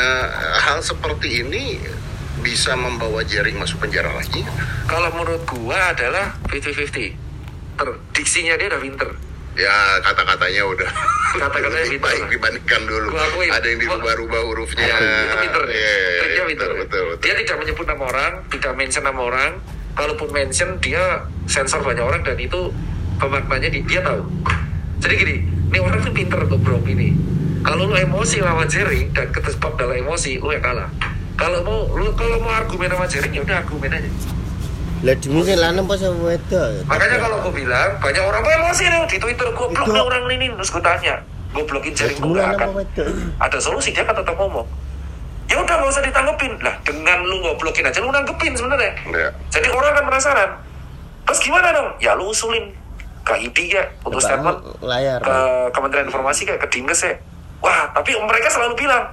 eh, hal seperti ini bisa membawa jaring masuk penjara lagi Kalau menurut gua adalah 50-50. Ter, diksinya dia udah pinter. ya kata-katanya udah Kata-katanya lebih baik dibandingkan dulu Gua akuin. ada yang dirubah-rubah hurufnya Ya, itu pinter. Iya, iya, Triknya iya, pinter. betul, betul, betul. Dia tidak menyebut nama orang, tidak mention nama orang. Kalaupun mention, dia sensor banyak orang dan itu pemaknanya di- dia tahu. Jadi gini, ini orang tuh ini. Kalau lu emosi lawan jaring dan ketesbab dalam emosi, lu yang kalah. Kalau mau lu kalau mau argumen sama jaring ya udah argumen aja. Lah mungkin lanang pas sama wedok. Makanya kalau gue bilang banyak orang emosi nih di Twitter goblok Itu- nih orang ini terus gue tanya, gue blokin jaring gue gak akan. Ada solusi dia kan tetap ngomong. Ya udah nggak usah ditanggepin lah dengan lu ngoblokin aja lu nanggepin sebenarnya. Iya. Jadi orang kan penasaran. Terus gimana dong? Ya lu usulin ke ID ya untuk Depan statement layar. ke Kementerian Informasi kayak ke Dinkes ya. Wah, tapi mereka selalu bilang